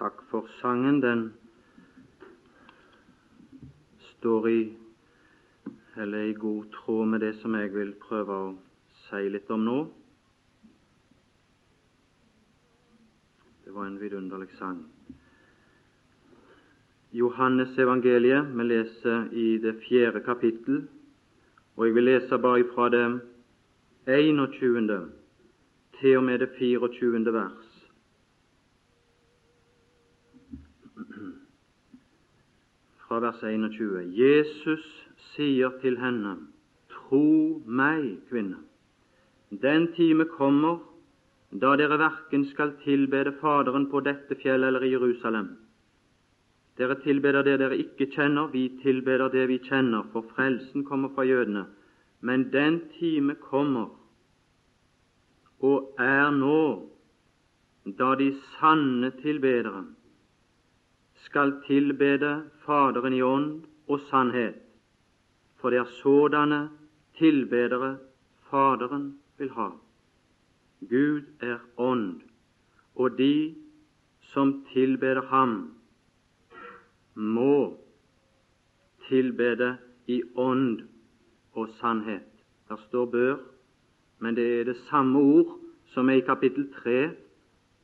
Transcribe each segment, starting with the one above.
Takk for sangen. Den står i eller i god tråd med det som jeg vil prøve å si litt om nå. Det var en vidunderlig sang. Johannes evangeliet, vi leser i det fjerde kapittel, og jeg vil lese bare fra det 21. til og med det 24. vers. Fra vers 21. Jesus sier til henne, Tro meg, kvinne, den time kommer da dere verken skal tilbede Faderen på dette fjellet eller i Jerusalem. Dere tilbeder det dere ikke kjenner, vi tilbeder det vi kjenner, for frelsen kommer fra jødene. Men den time kommer, og er nå, da de sanne tilbedere skal tilbede Faderen i ånd og sannhet, for det er sådanne tilbedere Faderen vil ha. Gud er ånd, og de som tilbeder ham, må tilbede i ånd og sannhet. Der står 'bør', men det er det samme ord som er i kapittel 3,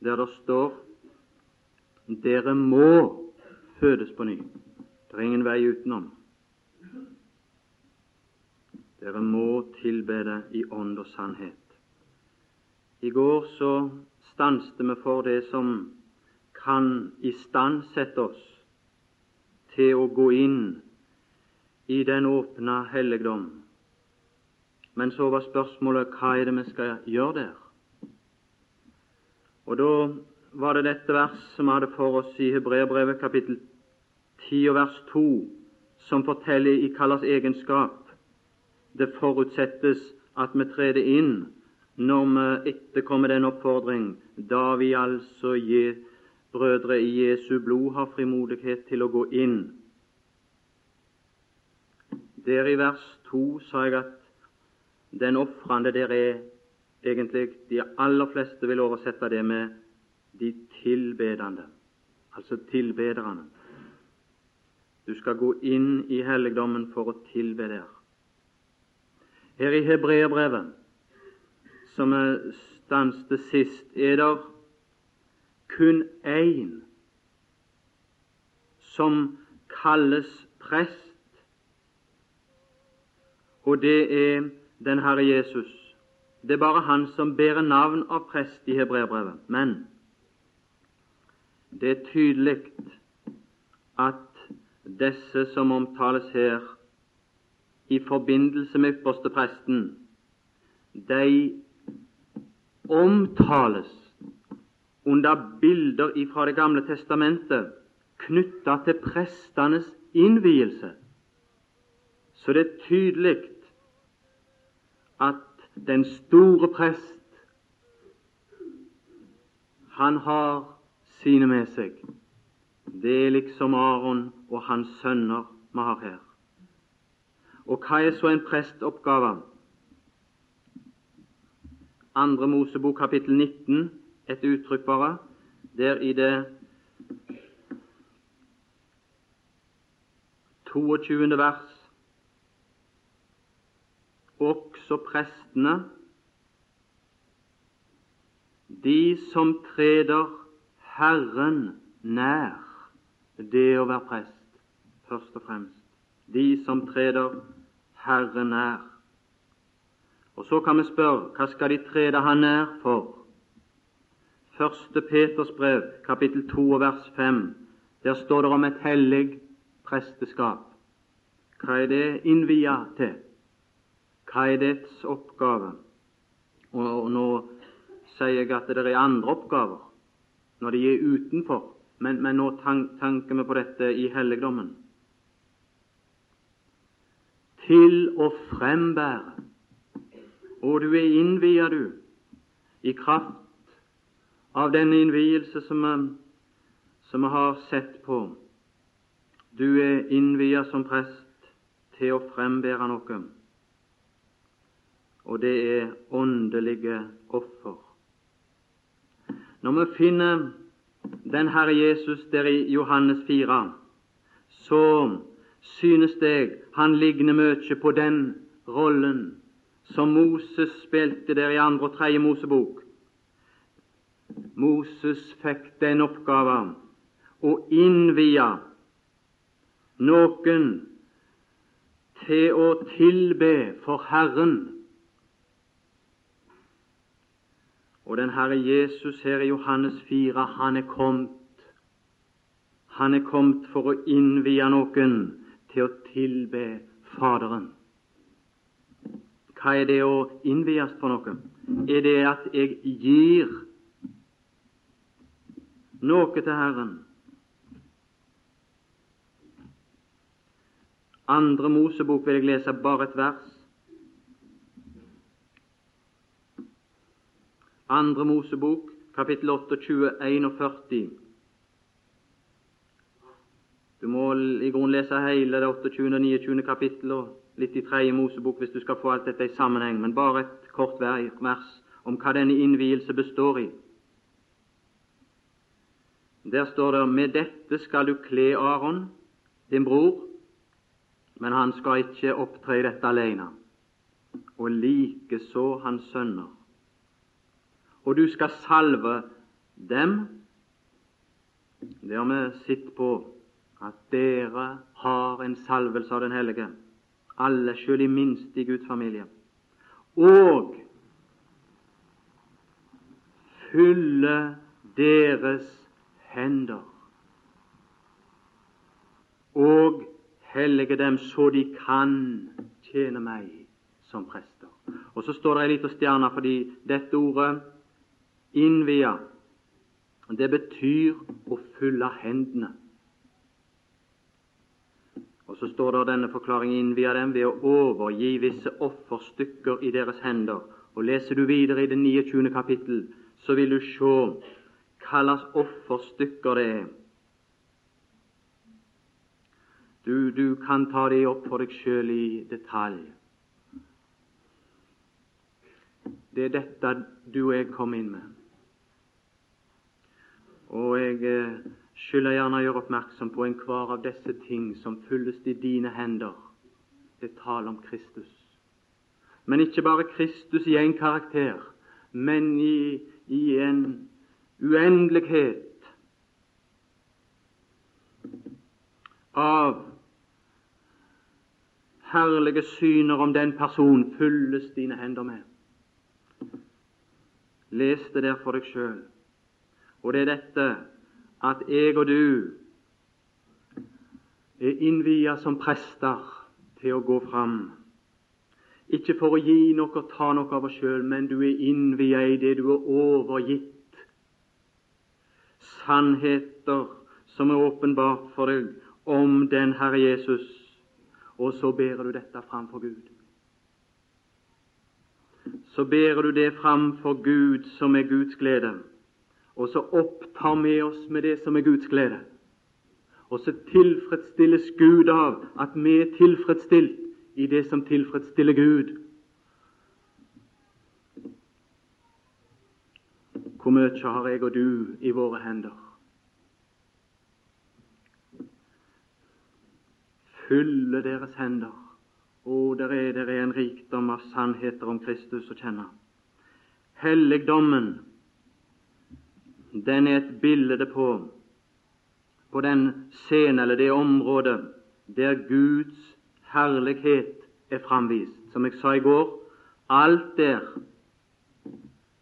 der det står 'Dere må fødes på ny'. Det er ingen vei utenom. Dere må tilbede i ånd og sannhet. I går så stanset vi for det som kan istandsette oss til å gå inn i den åpne helligdom. Men så var spørsmålet hva er det vi skal gjøre der? Og da var det dette vers som hadde for oss i Hebreerbrevet kapittel 10 og vers 2, som forteller i kallas egenskap. Det forutsettes at vi treder inn når vi etterkommer den oppfordring, da vi altså gir brødre i Jesu blod har frimodighet til å gå inn. Der i vers 2 sa jeg at den ofrende der er egentlig De aller fleste vil oversette det med de tilbedende, altså tilbederne. Du skal gå inn i helligdommen for å tilbe der. Her i Hebreerbrevet som vi stanset sist, er det kun én som kalles prest, og det er den Herre Jesus. Det er bare han som bærer navn av prest i hebreerbrevet. Men det er tydelig at disse som omtales her i forbindelse med ypperste presten, de omtales under bilder fra Det gamle testamentet knytta til prestenes innvielse. Så det er tydelig at den store prest han har sine med seg. Det er liksom Aron og hans sønner vi har her. Og hva er så en prestoppgave? Andre Mosebok kapittel 19, et uttrykk bare, der i det 22. vers også prestene, de som treder Herren nær, det å være prest, først og fremst. De som treder Herren nær. Og Så kan vi spørre hva skal de trede han nær for? Første Peters brev, kapittel 2 vers 5. Der står det om et hellig presteskap. Hva er det innvia til? Hva er dets oppgave? Og, Nå sier jeg at det er andre oppgaver når de er utenfor, men, men nå tanker vi på dette i helligdommen. Til å frembære og du er innvia, du, i kraft av denne innvielse som vi, har sett på. Du er innvia som prest til å frembære noe, og det er åndelige offer. Når vi finner den Herre Jesus der i Johannes 4, så synes jeg han ligner mye på den rollen som Moses spilte der i andre og tredje Mosebok. Moses fikk den oppgaven å innvie noen til å tilbe for Herren. Og den Herre Jesus her i Johannes 4, han er kommet han er kommet for å innvie noen til å tilbe Faderen. Hva er det å innvies for noe? Er det at jeg gir noe til Herren? Andre Mosebok vil jeg lese bare et vers. Andre Mosebok, kapittel 28, 41. Du må i grunnen lese hele det 28. og 29. kapittel og litt i tredje Mosebok hvis du skal få alt dette i sammenheng, men bare et kort vers om hva denne innvielse består i. Der står det med dette skal du kle Aron, din bror, men han skal ikke opptre i dette alene, og likeså hans sønner. Og du skal salve dem. Det har vi sett på at dere har en salvelse av Den hellige, alle, selv i minste i Guds familie, og fylle deres hender og hellige dem så de kan tjene meg som prester. Og Så står det ei lita stjerne fordi dette ordet innvia, det betyr å fylle hendene. Og så står det denne forklaringen innvia dem ved å overgi visse offerstykker i deres hender. Og Leser du videre i det 29. kapittel, så vil du se hva slags offerstykker det er. Du, du kan ta det opp for deg sjøl i detalj. Det er dette du og jeg kom inn med. Og jeg eh, skylder gjerne å gjøre oppmerksom på enhver av disse ting som fylles i dine hender. Det taler om Kristus. Men ikke bare Kristus i én karakter, men i, i en uendelighet av herlige syner om den person fylles dine hender med. Les det der for deg sjøl. Og det er dette at jeg og du er innvia som prester til å gå fram. Ikke for å gi noe og ta noe av oss sjøl, men du er innvia i det du er overgitt. Sannheter som er åpenbart for deg om den Herre Jesus, og så ber du dette fram for Gud. Så ber du det fram for Gud som er Guds glede og så opptar vi oss med det som er Guds glede. Og så tilfredsstilles Gud av at vi er tilfredsstilt i det som tilfredsstiller Gud. Hvor mye har jeg og du i våre hender? Fylle deres hender. Å, der er, der er en rikdom av sannheter om Kristus å kjenne. Helligdommen den er et bilde på på den scene eller det området der Guds herlighet er framvist. Som jeg sa i går, alt der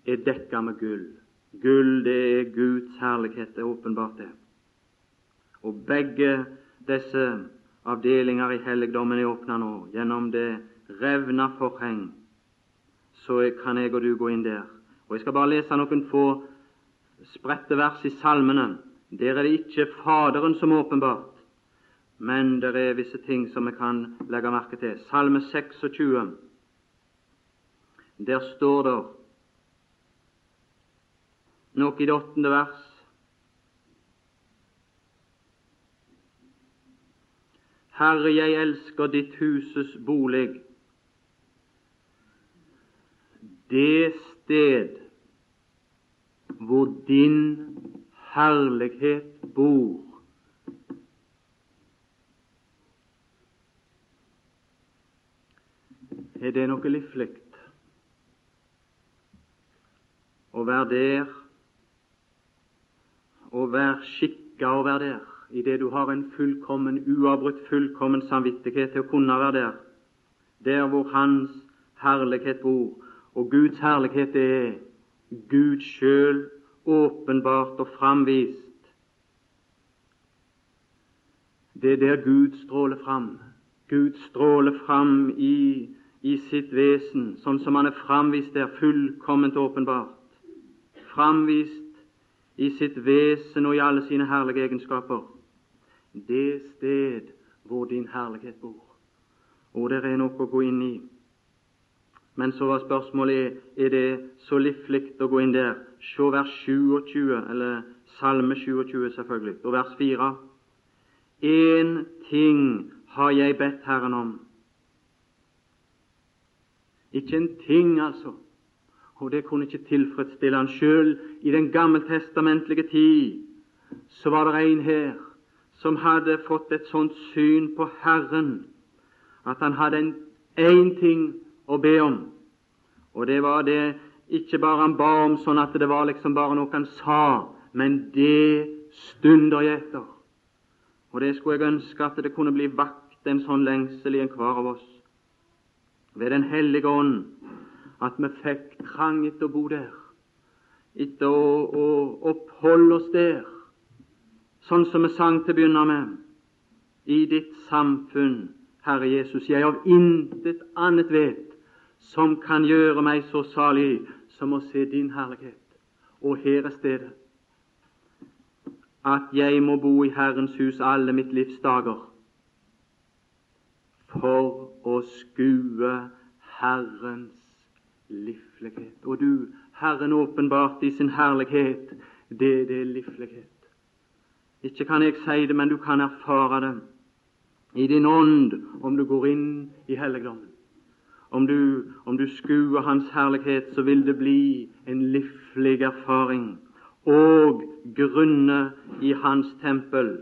er dekka med gull. Gull, det er Guds herlighet, det er åpenbart det. Og begge disse avdelinger i helligdommen er åpna nå. Gjennom det revna forheng så kan jeg og du gå inn der. Og Jeg skal bare lese noen få spredte vers i salmene. Der er det ikke Faderen som åpenbart, men det er visse ting som vi kan legge merke til. Salme 26. Der står det nok i det åttende vers. Herre, jeg elsker ditt huses bolig, det sted hvor din herlighet bor. Er det noe livlig å være der å være skikka å være der, i det du har en fullkommen, uavbrutt fullkommen samvittighet til å kunne være der, der hvor Hans herlighet bor. Og Guds herlighet er Gud sjøl åpenbart og framvist. Det er der Gud stråler fram. Gud stråler fram i, i sitt vesen, sånn som han er framvist der, fullkomment åpenbart. Framvist i sitt vesen og i alle sine herlige egenskaper. Det sted hvor din herlighet bor. Og det er noe å gå inn i. Men så var spørsmålet er det så livlig å gå inn der. Se vers 27, eller Salme 27, selvfølgelig, og vers 4. Én ting har jeg bedt Herren om. Ikke en ting, altså og det kunne ikke tilfredsstille han sjøl. I den gammeltestamentlige tid så var det en her som hadde fått et sånt syn på Herren at han hadde én ting å be om, og det var det ikke bare han ba om sånn at det var liksom bare noe han sa, men det stunder jeg etter. Og det skulle jeg ønske at det kunne bli vakt en sånn lengsel i enhver av oss. Ved Den hellige ånd at vi fikk trang etter å bo der, etter å, å oppholde oss der, sånn som vi sang til å begynne med. I ditt samfunn, Herre Jesus, jeg av intet annet vet som kan gjøre meg så salig som å se din herlighet. Og her er stedet. At jeg må bo i Herrens hus alle mitt livs dager for å skue Herrens livlighet. Og du, Herren åpenbart i sin herlighet, det, det er livlighet. Ikke kan jeg si det, men du kan erfare det i din ånd om du går inn i helligdommen. Om du, om du skuer Hans herlighet, så vil det bli en livlig erfaring og grunne i Hans tempel.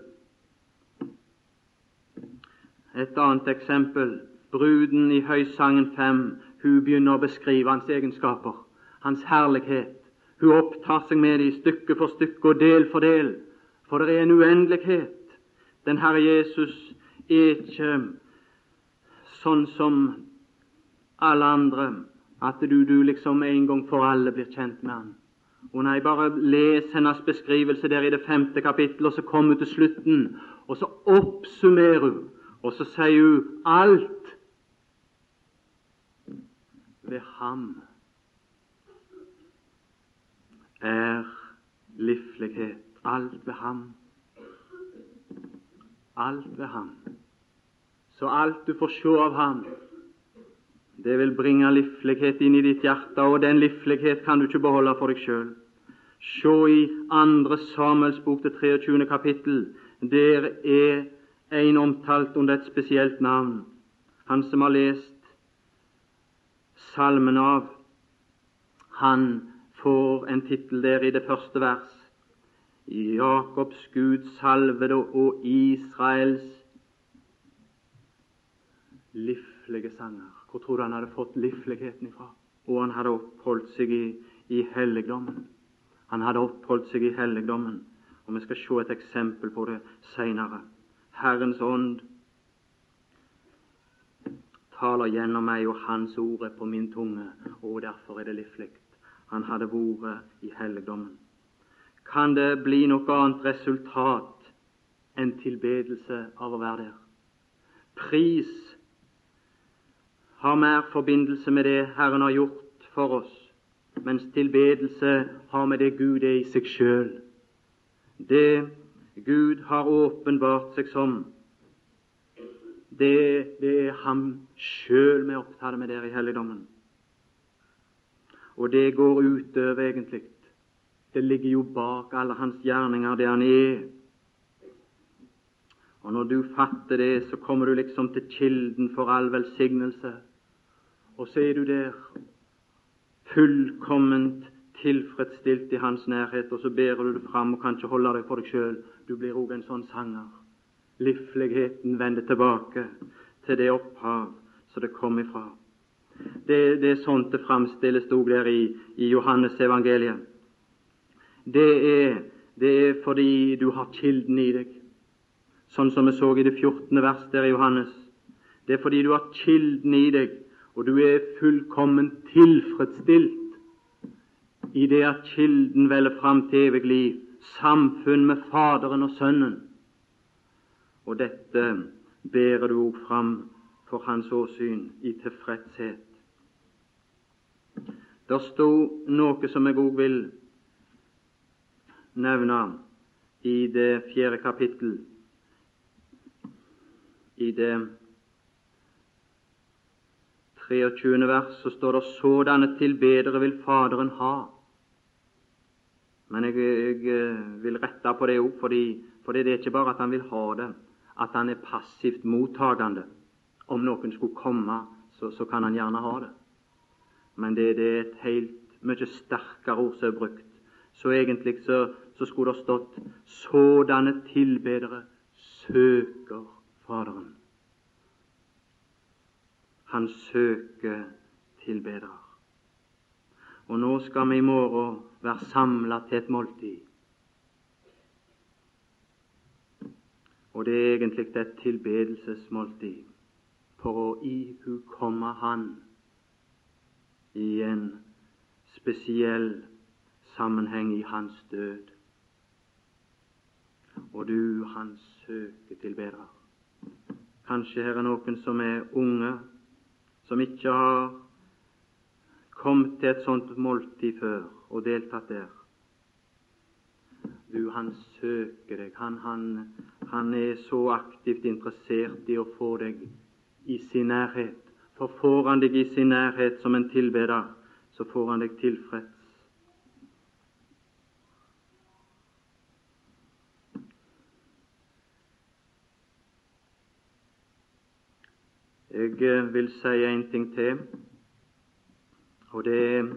Et annet eksempel bruden i Høysangen 5 hun begynner å beskrive hans egenskaper, hans herlighet. Hun opptar seg med dem stykke for stykke og del for del, for det er en uendelighet. Den Herre Jesus er ikke sånn som alle andre, at du, du liksom en gang for alle blir kjent med han. Og nei, bare les hennes beskrivelse der i det femte kapittel, og så kommer hun til slutten, og så oppsummerer hun, og så sier hun alt ved ham er livlighet. Alt ved ham. Alt ved ham. Så alt du får se av ham, det vil bringe livlighet inn i ditt hjerte, og den livlighet kan du ikke beholde for deg sjøl. Se i andre Samuels bok, det 23. kapittel. Der er en omtalt under et spesielt navn. Han som har lest salmen av. Han får en tittel der i det første vers. Jakobs Gud salvede og Israels livlige sanger. Hvor tror du han hadde fått livligheten ifra? Og han hadde oppholdt seg i, i helligdommen. Han hadde oppholdt seg i helligdommen. Og Vi skal se et eksempel på det seinere. Herrens ånd taler gjennom meg, og Hans ord er på min tunge, og derfor er det livlig. Han hadde vært i helligdommen. Kan det bli noe annet resultat enn tilbedelse av å være der? Pris har mer forbindelse med det Herren har gjort for oss, mens tilbedelse har med det Gud er i seg sjøl. Det Gud har åpenbart seg som, det, det er ham sjøl vi er opptatt med der i helligdommen. Og det går utover, egentlig. Det ligger jo bak alle hans gjerninger, det han er. Og når du fatter det, så kommer du liksom til kilden for all velsignelse. Og så er du der, fullkomment tilfredsstilt i Hans nærhet, og så bærer du det fram og kan ikke holde deg for deg sjøl. Du blir òg en sånn sanger. Livligheten vender tilbake til det opphav som det kom ifra. Det, det er sånt det framstilles òg der i, i Johannes evangeliet. Det er, det er fordi du har kilden i deg, sånn som vi så i det 14. vers der i Johannes. Det er fordi du har kilden i deg, og du er fullkomment tilfredsstilt i det at kilden veller fram til evig liv, samfunn med Faderen og Sønnen. Og dette bærer du òg fram for hans åsyn i tilfredshet. Det sto noe som jeg òg vil nevne i det fjerde kapittel, i det 23. vers, så står det sådanne tilbedere vil Faderen ha. Men jeg, jeg vil rette på det òg, fordi det er ikke bare at han vil ha det, at han er passivt mottagende. Om noen skulle komme, så, så kan han gjerne ha det. Men det, det, er et helt mye sterkere ord som er brukt. Så egentlig så, så skulle det stått sådanne tilbedere søker Faderen. Han søker tilbedere. Og nå skal vi i morgen være samla til et måltid. Og det er egentlig et tilbedelsesmåltid for å ihukomme Han i en spesiell sammenheng i Hans død. Og du, Han søker tilbedere. Kanskje her er noen som er unge, som ikke har kommet til et sånt måltid før og deltatt der. Du, han søker deg. Han, han, han er så aktivt interessert i å få deg i sin nærhet. For får han deg i sin nærhet som en tilbeder, så får han deg tilfreds. Jeg eh, vil si en ting til, og det er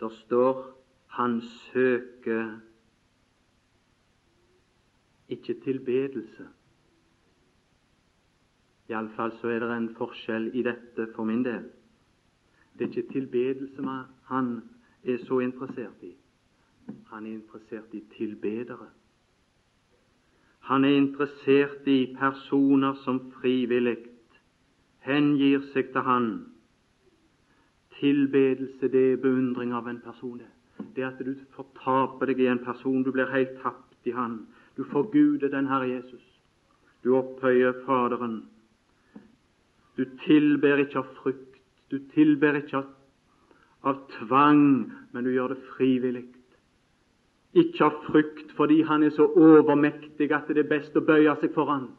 Det står 'Han søker ikke tilbedelse'. Iallfall så er det en forskjell i dette for min del. Det er ikke tilbedelse han er så interessert i. Han er interessert i tilbedere. Han er interessert i personer som frivillig hengir seg til Han. Tilbedelse, det er beundring av en person. Det at du fortaper deg i en person. Du blir helt tapt i Han. Du forguder den Herre Jesus. Du opphøyer Faderen. Du tilber ikke av frykt, du tilber ikke av, av tvang, men du gjør det frivillig. Ikke av frykt fordi han er så overmektig at det er best å bøye seg for han.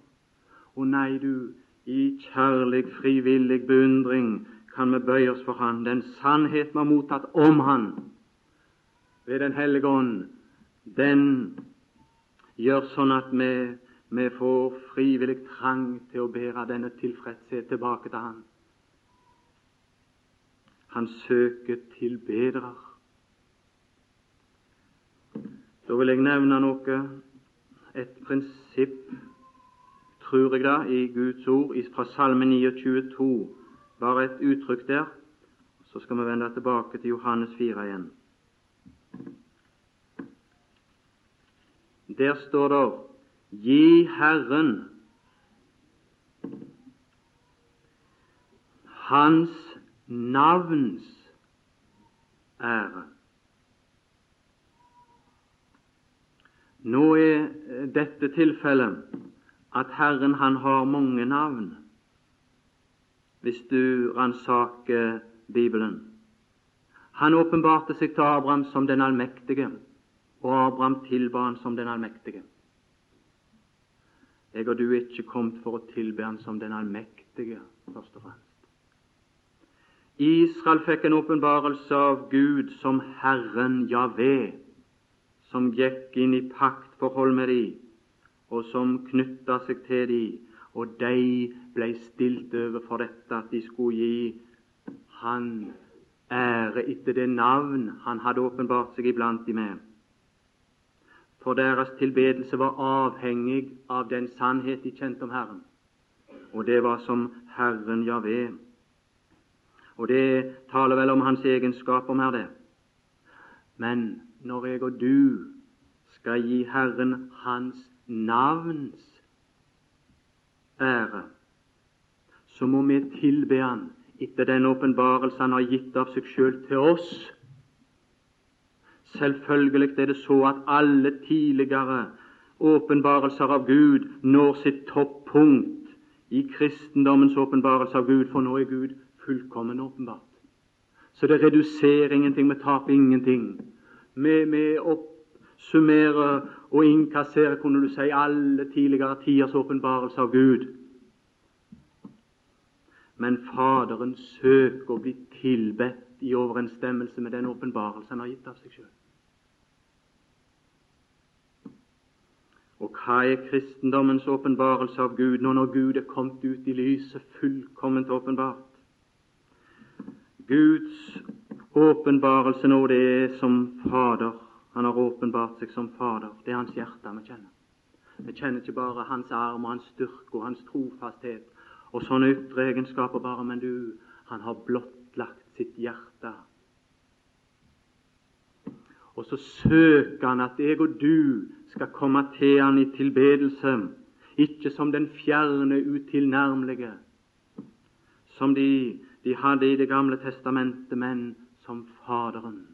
Og nei, du, i kjærlig, frivillig beundring kan vi bøye oss for han. Den sannhet vi har mottatt om han ved Den hellige ånd, den gjør sånn at vi vi får frivillig trang til å bære denne tilfredshet tilbake til Han. Han søker tilbedere. Da vil jeg nevne noe, et prinsipp, tror jeg da, i Guds ord fra Salme 29,2. Bare et uttrykk der. Så skal vi vende tilbake til Johannes 4 igjen. Der står det Gi Herren Hans navns ære. Nå er dette tilfellet at Herren han har mange navn, hvis du ransaker Bibelen. Han åpenbarte seg til Abraham som den allmektige, og Abraham tilba han som den allmektige. Jeg og du er ikke kommet for å tilbe Han som den allmektige, først og fremst. Israel fikk en åpenbarelse av Gud som Herren Javé, som gikk inn i paktforhold med de, og som knytta seg til de, og de ble stilt over for dette, at de skulle gi Han ære etter det navn han hadde åpenbart seg iblant de med. For deres tilbedelse var avhengig av den sannhet de kjente om Herren, og det var som Herren Javé. Og det taler vel om hans egenskaper mer, det. Men når jeg og du skal gi Herren Hans navns ære, så må vi tilbe Han etter den åpenbarelse Han har gitt av seg sjøl til oss. Selvfølgelig er det så at alle tidligere åpenbarelser av Gud når sitt toppunkt i kristendommens åpenbarelse av Gud, for nå er Gud fullkommen åpenbart. Så det reduserer ingenting, vi taper ingenting. Vi, med, oppsummere og innkassere, kunne du si, alle tidligere tiders åpenbarelse av Gud men Faderen søker å bli tilbedt i overensstemmelse med den åpenbarelse han har gitt av seg sjøl. Og hva er kristendommens åpenbarelse av Gud nå når Gud er kommet ut i lyset, fullkomment åpenbart? Guds åpenbarelse nå, det er som Fader. Han har åpenbart seg som Fader. Det er hans hjerte vi kjenner. Vi kjenner ikke bare hans arm og hans styrke og hans trofasthet og sånne ytre egenskaper bare, men du, han har blottlagt sitt hjerte. Og så søker han at jeg og du skal komme til han i tilbedelse, ikke som den fjerne, utilnærmelige, som de, de hadde i Det gamle testamentet, men som Faderen.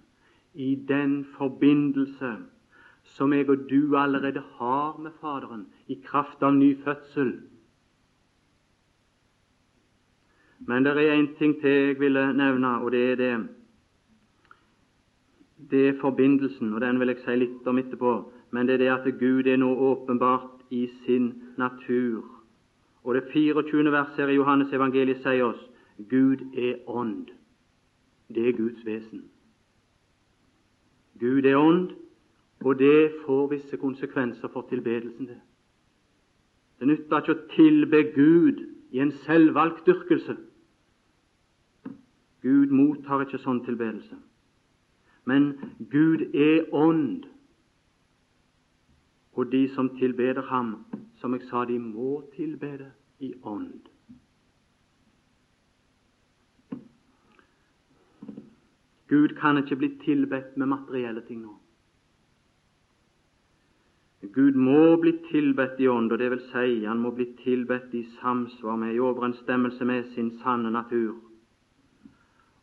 I den forbindelse som jeg og du allerede har med Faderen, i kraft av ny fødsel, Men det er én ting til jeg ville nevne, og det er det Det er forbindelsen, og den vil jeg si litt om etterpå. Men det er det at Gud er nå åpenbart i sin natur. Og det 24. verset i Johannes evangeliet sier oss Gud er ånd. Det er Guds vesen. Gud er ånd, og det får visse konsekvenser for tilbedelsen. Det Det nytter ikke å tilbe Gud i en selvvalgt dyrkelse. Gud mottar ikke sånn tilbedelse. Men Gud er ånd, og de som tilbeder ham, som jeg sa, de må tilbede i ånd. Gud kan ikke bli tilbedt med materielle ting nå. Gud må bli tilbedt i ånd, og det vil si han må bli tilbedt i samsvar med, i overensstemmelse med sin sanne natur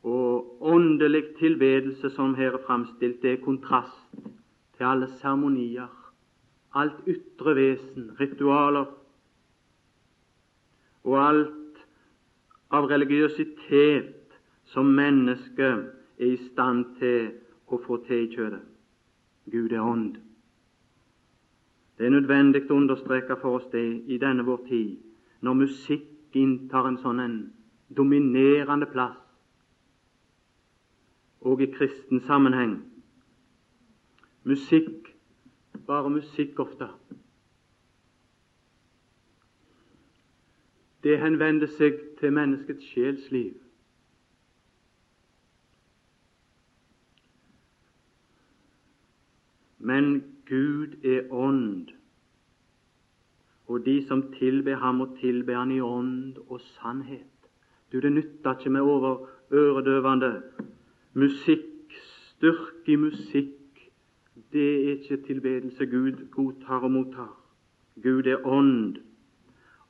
og åndelig tilbedelse som her er framstilt, det er kontrast til alle seremonier, alt ytre vesen, ritualer og alt av religiøsitet som mennesket er i stand til å få til i. Gud er ånd. Det er nødvendig å understreke for oss det i denne vår tid, når musikk inntar en sånn en dominerende plass og i kristen sammenheng. Musikk, bare musikk ofte. Det henvender seg til menneskets sjelsliv. Men Gud er ånd, og de som tilber ham, må tilbe han i ånd og sannhet. Du, Det nytter ikke med over øredøvende Musikk, styrke i musikk, det er ikke tilbedelse Gud godtar og mottar. Gud er ånd,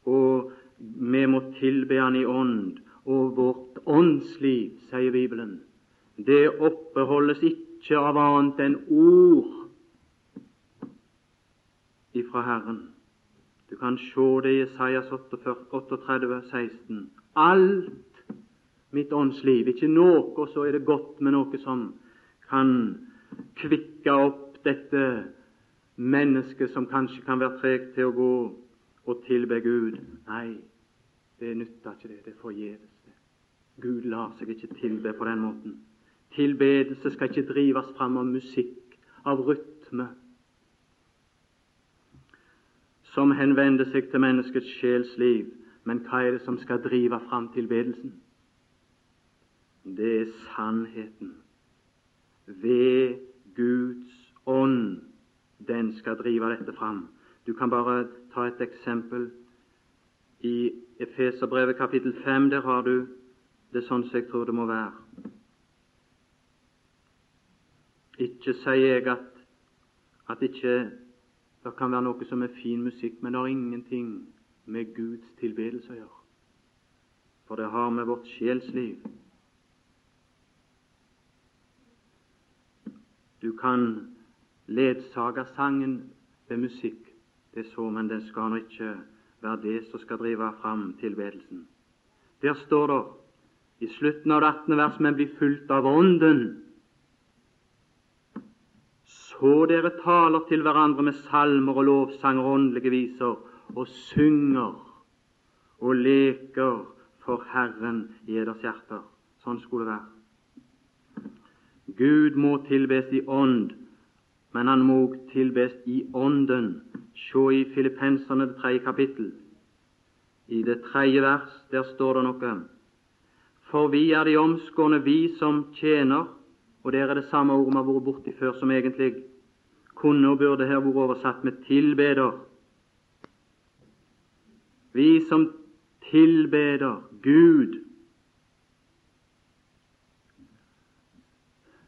og vi må tilbe Han i ånd. Og vårt åndsliv, sier Bibelen, det oppreholdes ikke av annet enn ord ifra Herren. Du kan se det i Isaias 38, 16. Alt mitt åndsliv. Ikke noe, så er det godt med noe som kan kvikke opp dette mennesket som kanskje kan være tregt til å gå og tilbe Gud. Nei, det nytter ikke det. Det er forgjeves. Gud lar seg ikke tilbe på den måten. Tilbedelse skal ikke drives fram av musikk, av rytme, som henvender seg til menneskets sjelsliv. Men hva er det som skal drive fram tilbedelsen? det er sannheten. Ved Guds ånd den skal drive dette fram. Du kan bare ta et eksempel. I Efeserbrevet kapittel 5 der har du det sånn som jeg tror det må være. Ikke sier jeg at, at ikke det kan være noe som er fin musikk, men det har ingenting med Guds tilbedelse å gjøre. For det har med vårt sjelsliv Du kan ledsage sangen ved musikk, det er så, men den skal nå ikke være det som skal drive fram tilbedelsen. Der står det i slutten av det 18. vers men blir fulgt av Ånden. Så dere taler til hverandre med salmer og lovsanger og åndelige viser, og synger og leker for Herren i eders hjerter. Sånn skulle det være. Gud må tilbes i ånd, men han må tilbes i ånden. Se i Filippenserne det tredje kapittel. I det tredje vers der står det noe. For vi er de omskårne, vi som tjener. Og der er det samme ordet vi har vært borti før, som egentlig kunne og burde her vært oversatt med tilbeder. Vi som tilbeder Gud.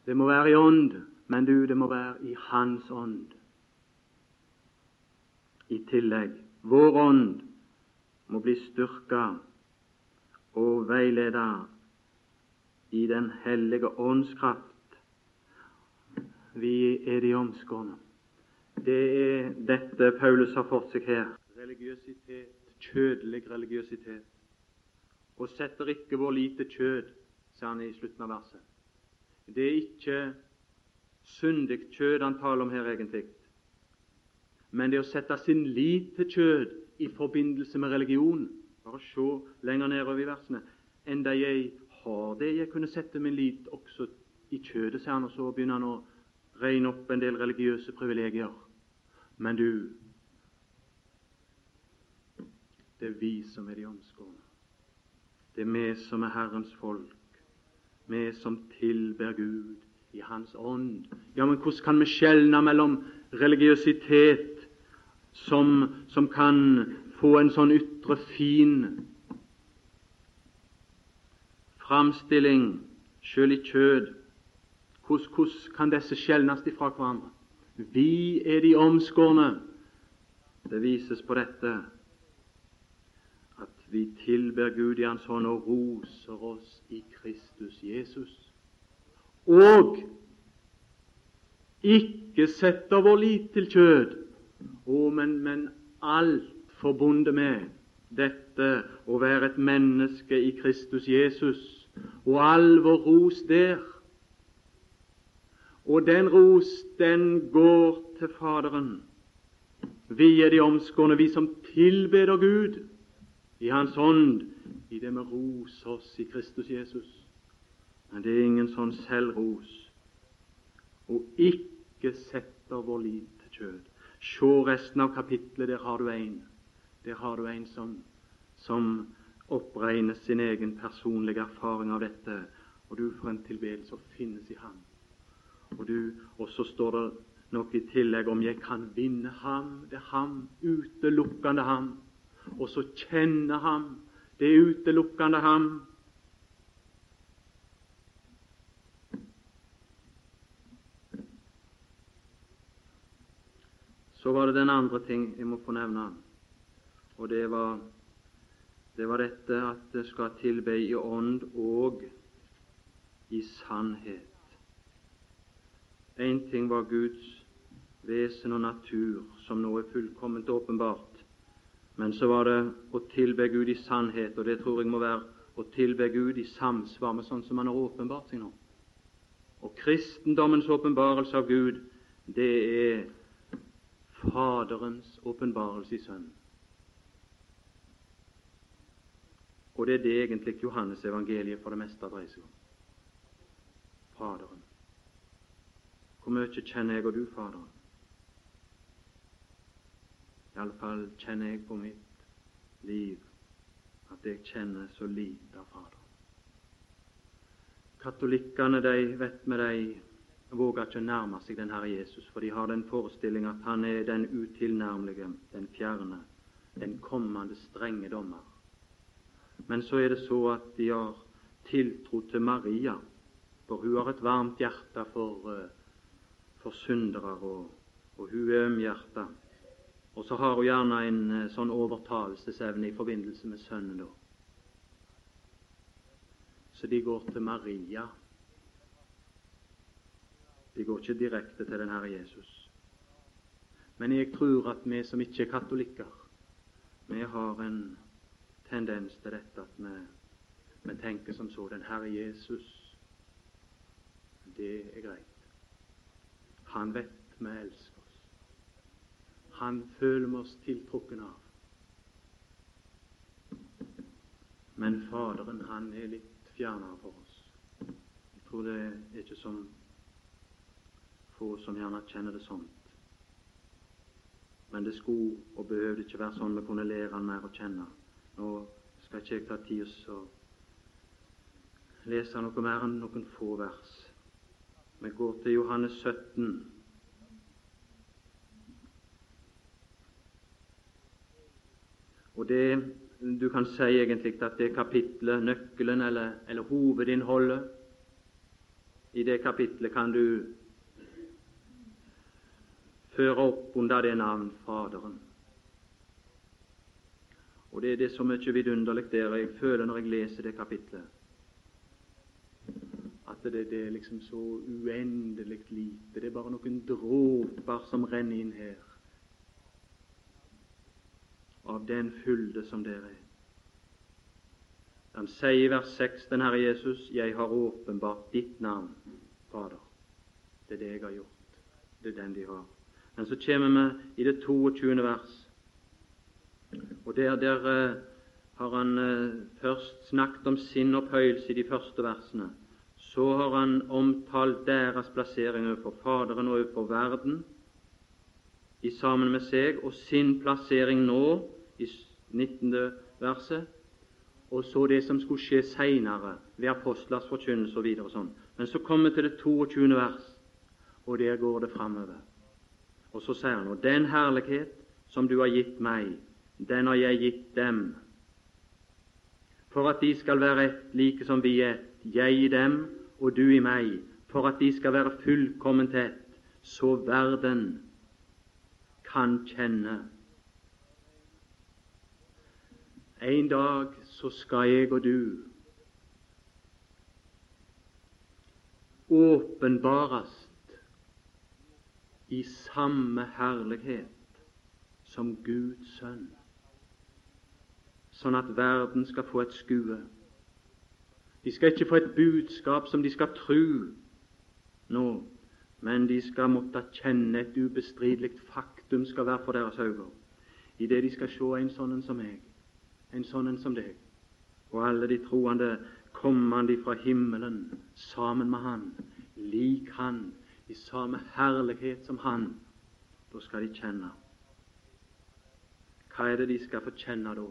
Det må være i ånd, men du, det må være i Hans ånd. I tillegg vår ånd må bli styrka og veileda i Den hellige åndskraft. Vi er de omskårne. Det er dette Paulus har fått seg her. Religiøsitet, kjødelig religiøsitet. Og setter ikke vår lite kjød, sier han i slutten av verset. Det er ikke syndig kjød han taler om her, egentlig. Men det å sette sin lit til kjød i forbindelse med religion Bare se lenger nedover i versene. Enda jeg har det jeg kunne sette min lit også i kjødet, sier han, og så begynner han å regne opp en del religiøse privilegier. Men du, det er vi som er de omskårne. Det er vi som er Herrens folk, vi som tilber Gud i Hans ånd. Ja, men hvordan kan vi skjelne mellom religiøsitet som, som kan få en sånn ytre fin framstilling, sjøl i kjød? Hvordan, kan disse skjelnes fra hverandre? Vi er de omskårne. Det vises på dette at vi tilber Gud i Hans hånd og roser oss i Kristus Jesus og ikke setter vår lit til kjød, oh, men, men alt forbundet med dette å være et menneske i Kristus Jesus, og all vår ros der. Og den ros, den går til Faderen. Vi er de omskårne, vi som tilbeder Gud i Hans ånd, i det vi roser oss i Kristus Jesus. Men det er ingen sånn selvros og ikke setter vår lit til kjød. Se resten av kapitlet, der har du en. Der har du en som, som oppregner sin egen personlige erfaring av dette. Og du får en tilbedelse som finnes i ham. Og, du, og så står det noe i tillegg om 'jeg kan vinne ham'. Det er ham, utelukkende ham. Og så kjenne ham. Det er utelukkende ham. Så var det den andre ting jeg må få nevne, og det var, det var dette at det skal tilbe i ånd og i sannhet. Én ting var Guds vesen og natur, som nå er fullkomment åpenbart, men så var det å tilbe Gud i sannhet, og det tror jeg må være å tilbe Gud i samsvar med sånn som Han har åpenbart seg nå. Og kristendommens åpenbarelse av Gud, det er Faderens åpenbarelse i Sønnen. Og det er det egentlig Johannes evangeliet for det meste dreier seg om. Faderen. Hvor mye kjenner jeg og du Faderen? Iallfall kjenner jeg på mitt liv at jeg kjenner så lite av Faderen. Katolikkene de vet med de våger ikke nærme seg den Herre Jesus, for de har den forestilling at han er den utilnærmelige, den fjerne, den kommende strenge dommer. Men så er det så at de har tiltro til Maria, for hun har et varmt hjerte for, eh, for syndere, og, og hun er ømhjerta. Og så har hun gjerne en eh, sånn overtalelsesevne i forbindelse med sønnen. da. Så de går til Maria. De går ikke direkte til den Herre Jesus. Men jeg tror at vi som ikke er katolikker, vi har en tendens til dette at vi, vi tenker som så Den Herre Jesus, det er greit. Han vet vi elsker oss. Han føler vi oss tiltrukken av. Men Faderen, han er litt fjernere for oss. Jeg tror det er ikke som få som gjerne kjenner det sånn. Men det skulle og behøvde ikke være sånn vi kunne lære han mer å kjenne. Nå skal ikke jeg ta tid og lese noe mer enn noen få vers. Vi går til Johannes 17. Og det du kan si egentlig at det kapitlet, nøkkelen eller, eller hovedinnholdet i det kapitlet kan du føre opp under det navn Faderen. Og Det er det så mye vidunderlig der jeg føler når jeg leser det kapitlet, at det, det er liksom så uendelig lite. Det er bare noen dråper som renner inn her av den fylde som dere er. Han sier i vers 6, den Herre Jesus, 'Jeg har åpenbart ditt navn, Fader'. Det er det jeg har gjort. Det er den de har. Men så kommer vi i det 22. vers. Og Der, der uh, har han uh, først snakket om sin opphøyelse i de første versene. Så har han omtalt deres plassering overfor Faderen og overfor verden i sammen med seg, og sin plassering nå i 19. verset, og så det som skulle skje seinere ved apostlers forkynnelse og videre sånn. Men så kommer vi til det 22. vers, og der går det framover. Og så sier han og den herlighet som du har gitt meg, den har jeg gitt dem, for at de skal være ett like som vi er jeg i dem og du i meg, for at de skal være fullkomment ett, så verden kan kjenne en dag så skal jeg og du åpenbarast i samme herlighet som Guds sønn, sånn at verden skal få et skue. De skal ikke få et budskap som de skal tru nå, men de skal måtte kjenne et ubestridelig faktum skal være for deres øyne, idet de skal se en sånn som meg en sånn som deg, og alle de troende kommende fra himmelen sammen med Han, lik Han, i samme herlighet som Han. Da skal de kjenne. Hva er det de skal få kjenne da?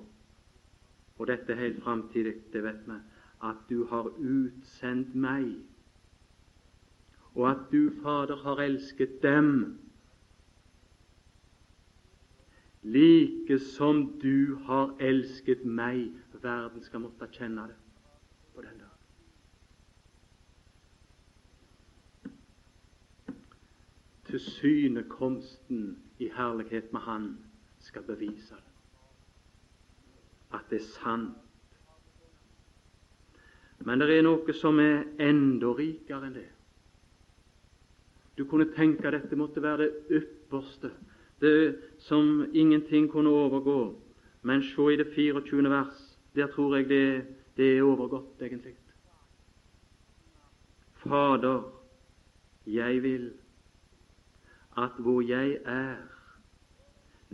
Og dette er helt framtidig, det vet vi, at du har utsendt meg, og at du, Fader, har elsket dem like som du har elsket meg. Verden skal måtte kjenne det på den dag. Til synekomsten i herlighet med Han skal bevise det. At det er sant. Men det er noe som er enda rikere enn det. Du kunne tenke dette måtte være det ypperste det som ingenting kunne overgå. Men se i det 24. vers. Der tror jeg det, det er overgått, egentlig. Fader, jeg vil at hvor jeg er,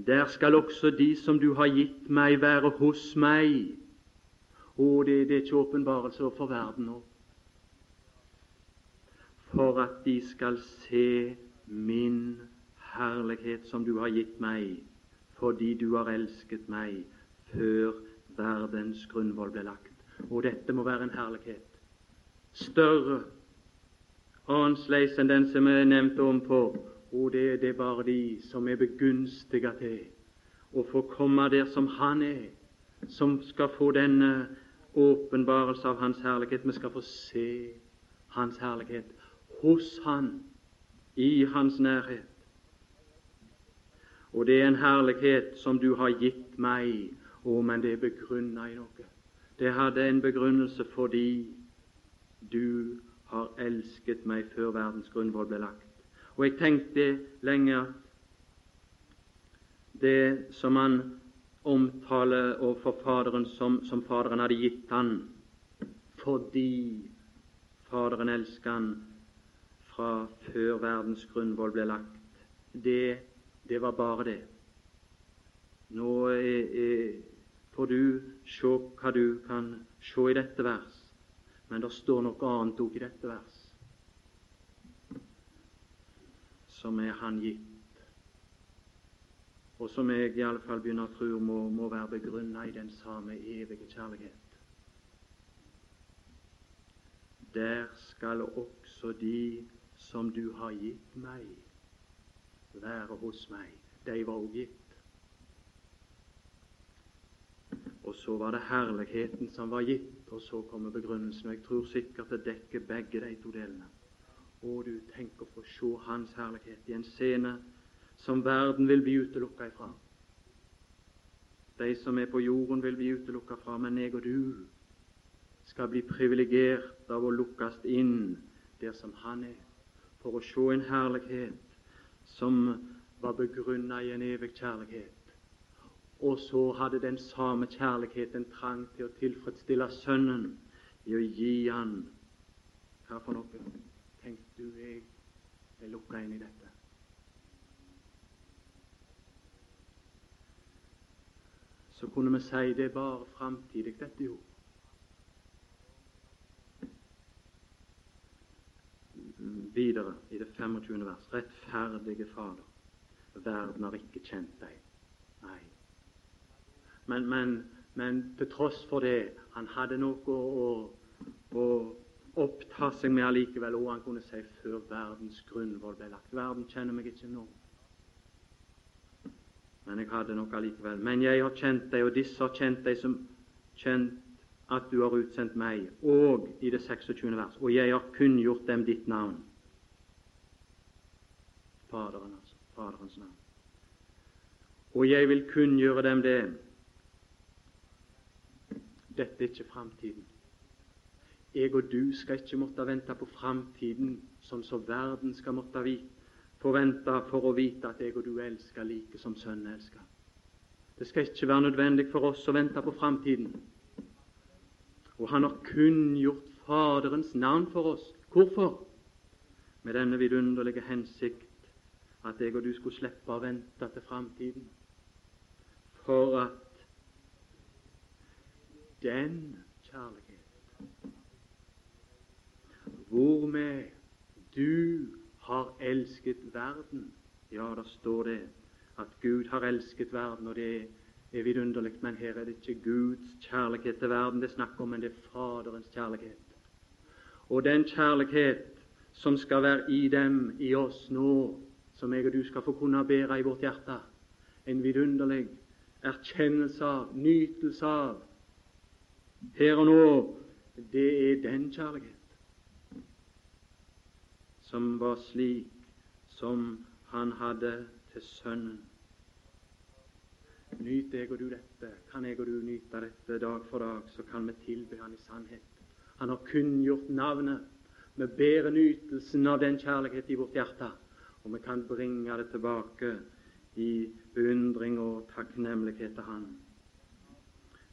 der skal også de som du har gitt meg, være hos meg. Det, det er ikke åpenbarelse for verden nå. For at de skal se min herlighet som du har gitt meg, fordi du har elsket meg før verdens grunnvoll ble lagt. Og dette må være en herlighet større, annerledes enn den som er nevnt ovenfor. Og det er det bare de som er begunstiget til å få komme der som Han er, som skal få denne åpenbarelse av Hans herlighet. Vi skal få se Hans herlighet hos Han, i Hans nærhet. Og det er en herlighet som du har gitt meg, å, men det er begrunna i noe. Det hadde en begrunnelse fordi du har elsket meg før verdens grunnvoll ble lagt. Og jeg tenkte lenge at det som han omtaler overfor Faderen som, som Faderen hadde gitt han fordi Faderen elsket han fra før verdens grunnvoll ble lagt. Det, det var bare det. Nå er, er, får du se hva du kan se i dette vers, men det står noe annet òg i dette vers, som er Han gitt og som jeg iallfall begynner å tro må, må være begrunna i den samme evige kjærlighet. Der skal også de som du har gitt meg, være hos meg. De var også gitt. Og så var det herligheten som var gitt, og så kommer begrunnelsen. Og jeg tror sikkert det dekker begge de to delene. Og du tenker å få se Hans herlighet i en scene som verden vil bli utelukka ifra. De som er på jorden, vil bli utelukka fra, men jeg og du skal bli privilegert av å lukkes inn der som Han er, for å se en herlighet som var begrunna i en evig kjærlighet. Og så hadde den samme kjærligheten trang til å tilfredsstille Sønnen i å gi Han Hva for noe? Tenk du, jeg er lukka inn i dette. Så kunne vi si det er bare framtidig, dette jo. Videre i det 25. vers. Rettferdige Fader, verden har ikke kjent deg. Nei. Men, men, men til tross for det, han hadde noe å, å oppta seg med allikevel, og han kunne si før verdens grunnvoll ble lagt. Verden kjenner meg ikke nå men jeg hadde nok allikevel. Men jeg har kjent deg, og disse har kjent deg som kjent at du har utsendt meg, og i det 26. vers, og jeg har kunngjort dem ditt navn. Faderen, altså. Faderens navn. Og jeg vil kunngjøre dem det. Dette er ikke framtiden. Jeg og du skal ikke måtte vente på framtiden, som så verden skal måtte vite forvente for å vite at jeg og du elsker like som Sønnen elsker. Det skal ikke være nødvendig for oss å vente på framtiden. Og han har kunngjort Faderens navn for oss. Hvorfor? Med denne vidunderlige hensikt at jeg og du skulle slippe å vente til framtiden. For at den kjærlighet hvormed du har elsket verden. Ja, der står det at Gud har elsket verden, og det er vidunderlig. Men her er det ikke Guds kjærlighet til verden det er snakk om, men det er Faderens kjærlighet. Og den kjærlighet som skal være i dem, i oss nå, som jeg og du skal få kunne bære i vårt hjerte, en vidunderlig erkjennelse av, nytelse av, her og nå, det er den kjærlighet som var slik som han hadde til Sønnen. Nyt jeg og du dette, kan jeg og du nyte dette dag for dag, så kan vi tilbe Han i sannhet. Han har kunngjort navnet. Vi bærer nytelsen av den kjærlighet i vårt hjerte, og vi kan bringe det tilbake i beundring og takknemlighet til Han.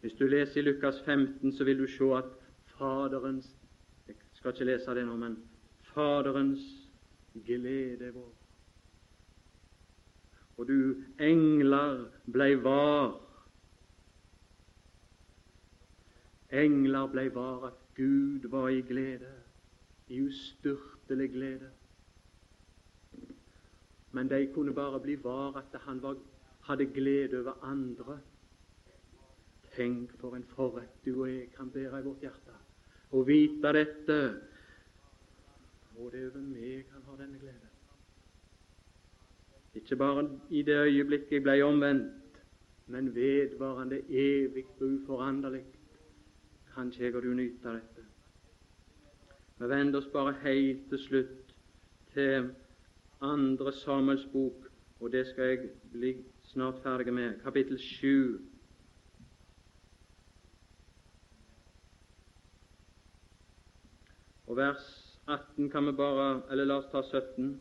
Hvis du leser i Lukas 15, så vil du se at Faderens Jeg skal ikke lese det nå, men Faderens glede vår. Og du engler blei var. Engler blei var at Gud var i glede, i ustyrtelig glede. Men de kunne bare bli var at han var, hadde glede over andre. Tenk for en forrett du og jeg kan bære i vårt hjerte. Å vite dette Og det er over meg han har denne glede. Ikke bare i det øyeblikket jeg ble omvendt, men vedvarende, evig uforanderlig Kanskje jeg og du nyter dette. Vi vender oss bare helt til slutt til andre Samuels bok, og det skal jeg bli snart ferdig med, kapittel 7. Og vers 18 kan vi bare Eller la oss ta 17.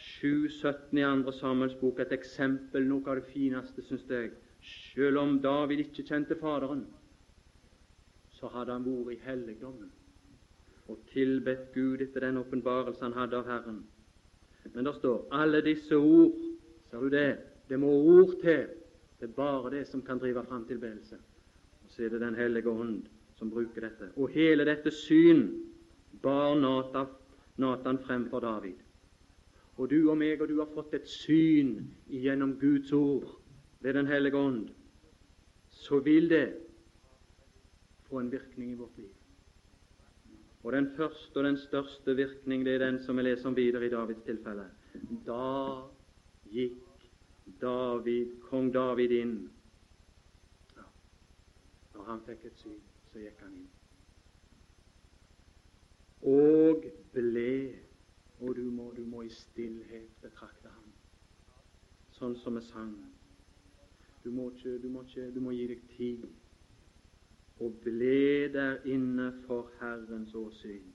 7.17 i andre Samuels bok, et eksempel, noe av det fineste, syns jeg. Selv om David ikke kjente Faderen, så hadde han vært i helligdommen og tilbedt Gud etter den åpenbarelse han hadde av Herren. Men det står alle disse ord. Ser du det? Det må ord til. Det er bare det som kan drive fram tilbedelse. Og så er det Den hellige ånd som bruker dette. Og hele dette syn bar Natan frem for David. Og du og meg og du har fått et syn gjennom Guds ord ved Den hellige ånd. Så vil det få en virkning i vårt liv. Og Den første og den største virkning det er den som vi leser om videre i Davids tilfelle. Da gikk David, kong David inn. Når han fikk et syn, så gikk han inn. Og ble Og du må, du må i stillhet betrakte ham, sånn som vi sang. Du må, ikke, du, må ikke, du må gi deg tid og ble der inne for Herrens åsyn.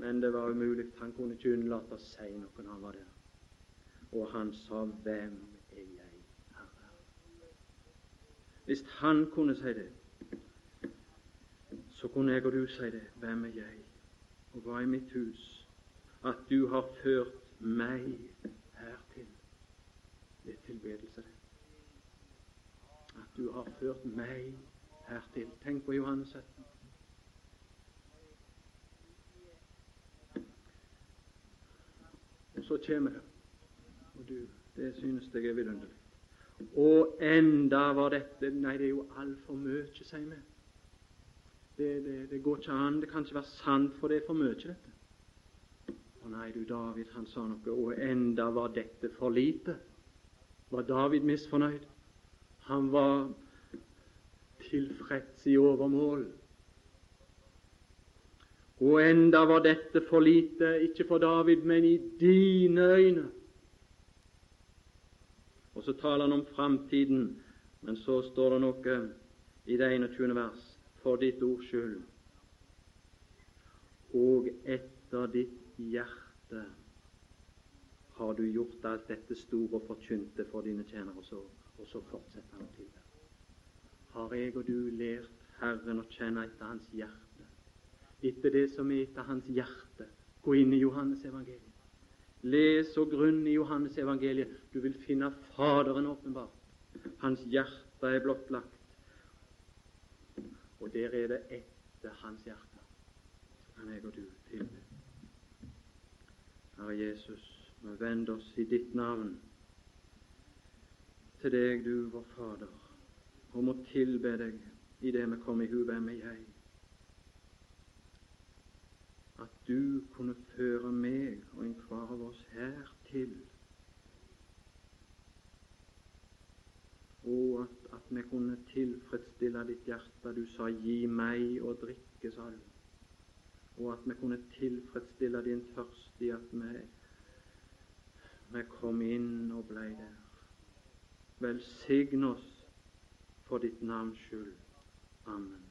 Men det var umulig. Han kunne ikke unnlate å si noe når han var der. Og han sa, 'Hvem er jeg, Herre?' Hvis han kunne si det, så kunne jeg og du si det. 'Hvem er jeg, og hva er mitt hus?' At du har ført meg hertil. Det er tilbedelse, det du har ført meg hertil. Tenk på Johannes 17. Og så kommer det, og du, det synes jeg er vidunderlig. Og enda var dette Nei, det er jo altfor mye, sier vi. Det, det, det, går ikke an. Det kan ikke være sant, for det er for mye, dette. Nei, du, David, han sa noe, og enda var dette for lite. Var David misfornøyd? Han var tilfreds i overmål. Og enda var dette for lite, ikke for David, men i dine øyne. Og så taler han om framtiden, men så står det noe i det 21. vers for ditt ords skyld. Og etter ditt hjerte har du gjort alt dette store og forkynte for dine tjenere så. Og så fortsetter han til det. Har jeg og du lært Herren å kjenne etter Hans hjerte, etter det som er etter Hans hjerte? Gå inn i Johannes evangeliet. Les og grunn i Johannes evangeliet. Du vil finne Faderen åpenbart. Hans hjerte er blottlagt. Og der er det etter Hans hjerte. Han er og du tilbe. Herre Jesus, vi vender oss i ditt navn til deg, du vår Fader, og må tilbe deg i det vi kommer i hu. Hvem er jeg? At du kunne føre meg og enhver av oss her til. Og at, at, vi kunne tilfredsstille ditt hjerte. Du sa 'gi meg å drikke', sa du. Og at vi kunne tilfredsstille din tørst i at vi, vi kom inn og blei der. Velsign oss for ditt navns skyld. Amen.